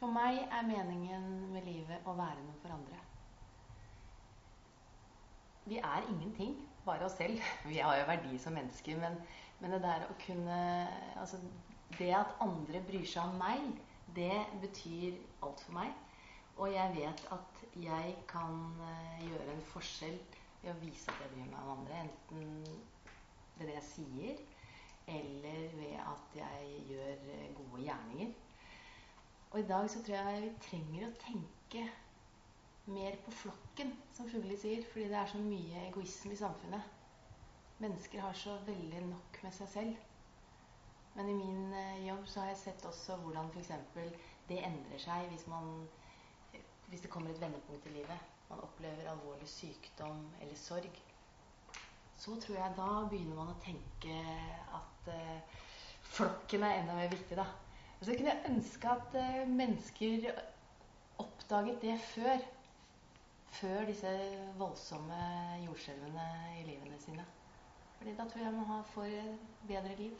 For meg er meningen med livet å være noe for andre. Vi er ingenting, bare oss selv. Vi har jo verdi som mennesker, men, men det der å kunne Altså det at andre bryr seg om meg, det betyr alt for meg. Og jeg vet at jeg kan eh, gjøre en forskjell ved å vise at jeg bryr meg om andre. Enten ved det jeg sier, eller ved at jeg gjør eh, gode gjerninger. Og i dag så tror jeg vi trenger å tenke mer på flokken, som Fugli sier. Fordi det er så mye egoisme i samfunnet. Mennesker har så veldig nok med seg selv. Men i min eh, jobb så har jeg sett også hvordan f.eks. det endrer seg hvis, man, hvis det kommer et vendepunkt i livet. Man opplever alvorlig sykdom eller sorg. Så tror jeg da begynner man å tenke at eh, flokken er enda mer viktig, da. Og så kunne jeg ønske at uh, mennesker oppdaget det før før disse voldsomme jordskjelvene i livene sine. Fordi da tror jeg man får bedre liv.